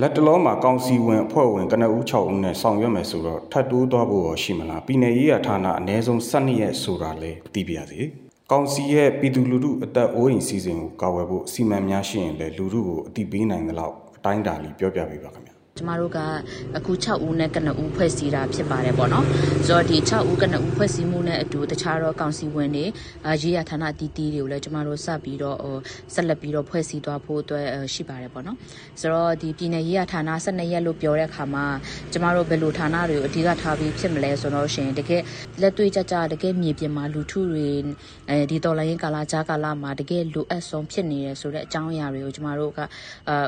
လက်တလုံးမှာကောင်စီဝင်အဖွဲ့ဝင်ကနဦး6ဦးနဲ့ဆောင်ရွက်မယ်ဆိုတော့ထပ်တိုးသွားဖို့ရောရှိမလားပြည်내ရေးရဌာနအ ਨੇ ဆုံး12ရက်ဆိုတာလဲသိပြရစီကောင်စီရဲ့ပြည်သူလူထုအသက်အိုးအိမ်စီစဉ်ကိုကာဝယ်ဖို့စီမံများရှိရင်လည်းလူထုကိုအတိပေးနိုင်သလောက်အတိုင်းအတာလေးပြောပြပေးပါခင်ဗျာ ကျမတို့ကအခု6ဦးနဲ့ကနဦးဖွဲ့စည်းတာဖြစ်ပါတယ်ပေါ့နော်ဆိုတော့ဒီ6ဦးကနဦးဖွဲ့စည်းမှုနဲ့အတူတခြားတော့ကောင်စီဝင်တွေရေးရဌာနတီးတီးတွေကိုလည်းကျမတို့စပြီးတော့ဆက်လက်ပြီးတော့ဖွဲ့စည်းသွားဖို့အတွက်ရှိပါတယ်ပေါ့နော်ဆိုတော့ဒီပြည်내ရေးရဌာန12ရက်လို့ပြောတဲ့အခါမှာကျမတို့ဘယ်လိုဌာနတွေကိုအဓိကထားပြီးဖြစ်မလဲဆိုတော့ရှင်တကယ်လက်တွေ့ကြကြတကယ်မြေပြင်မှာလူထုတွေအဲဒီတော်လိုင်းကာလာကြားကာလာမှာတကယ်လိုအပ်ဆုံးဖြစ်နေရဆိုတဲ့အကြောင်းအရာတွေကိုကျမတို့က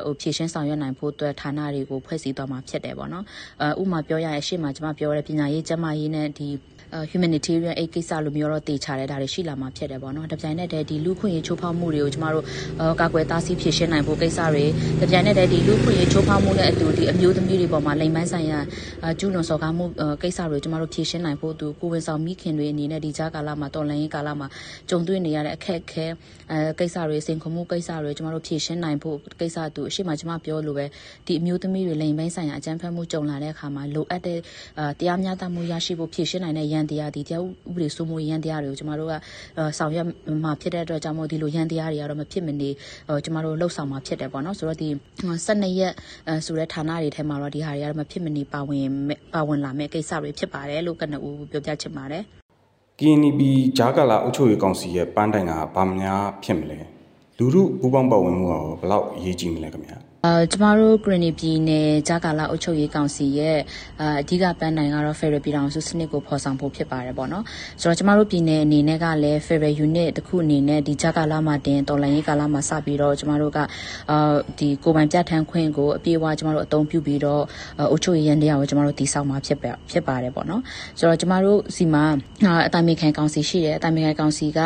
ဟိုဖြည့်ရှင်းဆောင်ရွက်နိုင်ဖို့အတွက်ဌာနတွေကိုဖွဲ့စည်းသွားမှာဖြစ်တယ်ပေါ့နော်အဲဥမာပြောရရင်ရှေ့မှာကျွန်မပြောရတဲ့ပညာရေးကျန်းမာရေးနဲ့ဒီ humanitarian aid ကိစ္စလိုမျိုးတော့တေချာတဲ့ဒါတွေရှိလာမှာဖြစ်တယ်ပေါ့နော်။တပြိုင်နက်တည်းဒီလူခွင့်ရေးချိုးဖောက်မှုတွေကိုကျမတို့ကာကွယ်တားဆီးဖြေရှင်းနိုင်ဖို့ကိစ္စတွေတပြိုင်နက်တည်းဒီလူခွင့်ရေးချိုးဖောက်မှုနဲ့အတူဒီအမျိုးသမီးတွေပေါ်မှာလိမ်မိုင်းဆိုင်ရာကျူးလွန်စော်ကားမှုကိစ္စတွေကျမတို့ဖြေရှင်းနိုင်ဖို့သူကိုဝင်ဆောင်မိခင်တွေအနေနဲ့ဒီကြားကာလမှာတော်လှန်ရေးကာလမှာကြုံတွေ့နေရတဲ့အခက်အခဲအဲကိစ္စတွေစိန်ခေါ်မှုကိစ္စတွေကျမတို့ဖြေရှင်းနိုင်ဖို့ကိစ္စသူအရှိမကျမပြောလို့ပဲဒီအမျိုးသမီးတွေလိမ်မိုင်းဆိုင်ရာအကြမ်းဖက်မှုကြုံလာတဲ့အခါမှာလိုအပ်တဲ့တရားမျှတမှုရရှိဖို့ဖြေရှင်းနိုင်တဲ့ရန်တရားဒီတရားဥပဒေစိုးမိုးရန်တရားတွေကိုကျမတို့ကဆောင်ရွက်မှာဖြစ်တဲ့အတွက်ကြောင့်မို့ဒီလိုရန်တရားတွေကတော့မဖြစ်မနေကျမတို့လှုပ်ဆောင်မှာဖြစ်တယ်ပေါ့နော်ဆိုတော့ဒီ12ရက်ဆိုတဲ့ဌာနတွေထဲမှာတော့ဒီဟာတွေကတော့မဖြစ်မနေပါဝင်ပါဝင်လာမယ့်ကိစ္စတွေဖြစ်ပါတယ်လို့ကနဦးပြောပြချင်ပါတယ် KNB ဂျာကာလာအုပ်ချုပ်ရေးကောင်စီရဲ့ပန်းတိုင်ကဘာများဖြစ်မလဲလူမှုပူးပေါင်းပါဝင်မှုကဘယ်လောက်အရေးကြီးမလဲခင်ဗျာ အာကျမတို့ဂရနီပြည်နယ်ဂျာကာလာအုပ်ချုပ်ရေးကောင်စီရဲ့အာအဓိကပန်းနိုင်ကတော့ Federal ပြည်ထောင်စုစနစ်ကိုဖော်ဆောင်ဖို့ဖြစ်ပါတယ်ပေါ့နော်ဆိုတော့ကျမတို့ပြည်နယ်အနေနဲ့ကလည်း Federal Unit တစ်ခုအနေနဲ့ဒီဂျာကာလာမှာတင်တော်လိုင်းရေးကာလာမှာစပြီးတော့ကျမတို့ကအာဒီကိုပိုင်ပြဋ္ဌာန်းခွင့်ကိုအပြည့်အဝကျမတို့အသုံးပြုပြီးတော့အုပ်ချုပ်ရေးရန်တရားကိုကျမတို့တည်ဆောက်မှာဖြစ်ပါဖြစ်ပါတယ်ပေါ့နော်ဆိုတော့ကျမတို့စီမှာအတိုင်ပင်ခံကောင်စီရှိတယ်အတိုင်ပင်ခံကောင်စီက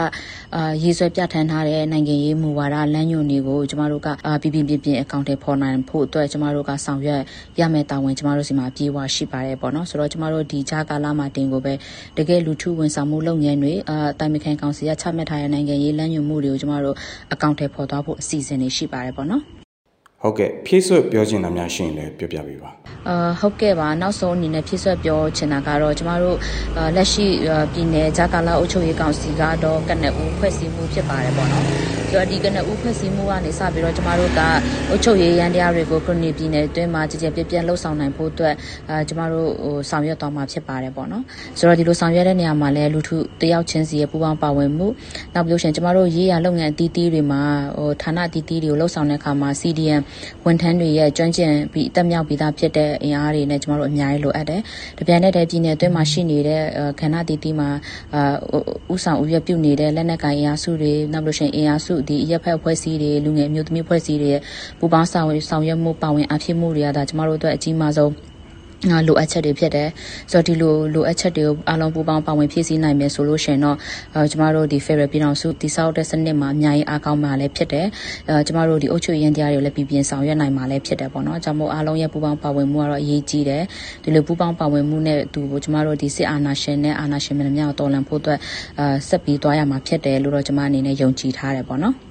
အာရေးဆွဲပြဋ္ဌာန်းထားတဲ့နိုင်ငံရေးမူဝါဒလမ်းညွှန်တွေကိုကျမတို့ကပြပြပြပြအကောင့်တွေဖော်နိုင်ဖို့အတွက်ကျမတို့ကဆောင်ရွက်ရမယ့်တာဝန်ကျမတို့စီမှာအပြည့်အဝရှိပါတယ်ပေါ့နော်ဆိုတော့ကျမတို့ဒီဂျာကာလာမှာတင်ကိုပဲတကယ်လူထုဝန်ဆောင်မှုလုပ်ငန်းတွေအာတိုင်မခံကောင်စီကချမှတ်ထားတဲ့နိုင်ငံရေးလမ်းညွှန်မှုတွေကိုကျမတို့အကောင့်ထဲပေါ်သွားဖို့အစီအစဉ်တွေရှိပါတယ်ပေါ့နော် ဟုတ်ကဲ့ဖြည့်ဆွတ်ပြောချင်တာများရှိရင်လည်းပြောပြပေးပါအာဟုတ်ကဲ့ပါနောက်ဆုံးအနေနဲ့ဖြည့်ဆွတ်ပြောချင်တာကတော့ကျမတို့လက်ရှိပြည်နယ်ဂျာကာလာအုပ်ချုပ်ရေးကောင်စီကတော့ကနဦးဖွဲ့စည်းမှုဖြစ်ပါတယ်ပေါ့နော်ဆိုတော့ဒီကနဦးဖွဲ့စည်းမှုကနေစပြီးတော့ကျမတို့ကအုပ်ချုပ်ရေးရန်တရားတွေကိုခရိုနီပြည်နယ်အတွင်းမှာကြည်ကြဲပြပြလှုပ်ဆောင်နိုင်ဖို့အတွက်အာကျမတို့ဟိုဆောင်ရွက်သွားမှာဖြစ်ပါတယ်ပေါ့နော်ဆိုတော့ဒီလိုဆောင်ရွက်တဲ့နေရာမှာလည်းလူထုတယောက်ချင်းစီရဲ့ပူးပေါင်းပါဝင်မှုနောက်ပြီးလို့ရှိရင်ကျမတို့ရေးရလုပ်ငန်းအသီးသီးတွေမှာဟိုဌာနအသီးသီးတွေကိုလှုပ်ဆောင်တဲ့အခါမှာ CDM ဝန်ထမ်းတွေရဲ့ကျွမ်းကျင်ပြီးအသက်မြောက်ပြီးသားဖြစ်တဲ့အင်အားတွေနဲ့ကျမတို့အများကြီးလိုအပ်တယ်။တပြိုင်နက်တည်းပြည်နယ်အတွင်းမှာရှိနေတဲ့ခန္ဓာတည်တည်မှာအာဥဆောင်ဥရပြုနေတဲ့လက်နက်ကိုင်အင်အားစုတွေနောက်လို့ရှိရင်အင်အားစုဒီရက်ဖက်ဖွဲ့စည်းတွေလူငယ်မျိုးသမီးဖွဲ့စည်းတွေရဲ့ပူပေါင်းဆောင်ရွက်ဆောင်ရွက်မှုပါဝင်အဖြစ်မှုတွေကဒါကျမတို့အတွက်အကြီးမားဆုံး လိုအပ်ချက်တွေဖြစ်တယ်ဆိုတော့ဒီလိုလိုအပ်ချက်တွေကိုအားလုံးပူးပေါင်းပါဝင်ဖြည့်ဆည်းနိုင်မယ်ဆိုလို့ရှိရင်တော့အဲကျမတို့ဒီ Federal ပြည်တော်စုတိစောက်တဲ့စနစ်မှာအများကြီးအားကောင်းမှာလည်းဖြစ်တယ်အဲကျမတို့ဒီအုပ်ချုပ်ရေးတရားတွေကိုလည်းပြည်ပြင်းဆောင်ရွက်နိုင်မှာလည်းဖြစ်တယ်ပေါ့နော်ကြောင့်မို့အားလုံးရဲ့ပူးပေါင်းပါဝင်မှုကတော့အရေးကြီးတယ်ဒီလိုပူးပေါင်းပါဝင်မှုနဲ့သူကျမတို့ဒီစစ်အာဏာရှင်နဲ့အာဏာရှင်များကိုတော်လှန်ဖို့အတွက်အဲဆက်ပြီးသွားရမှာဖြစ်တယ်လို့တော့ကျမအနေနဲ့ယုံကြည်ထားတယ်ပေါ့နော်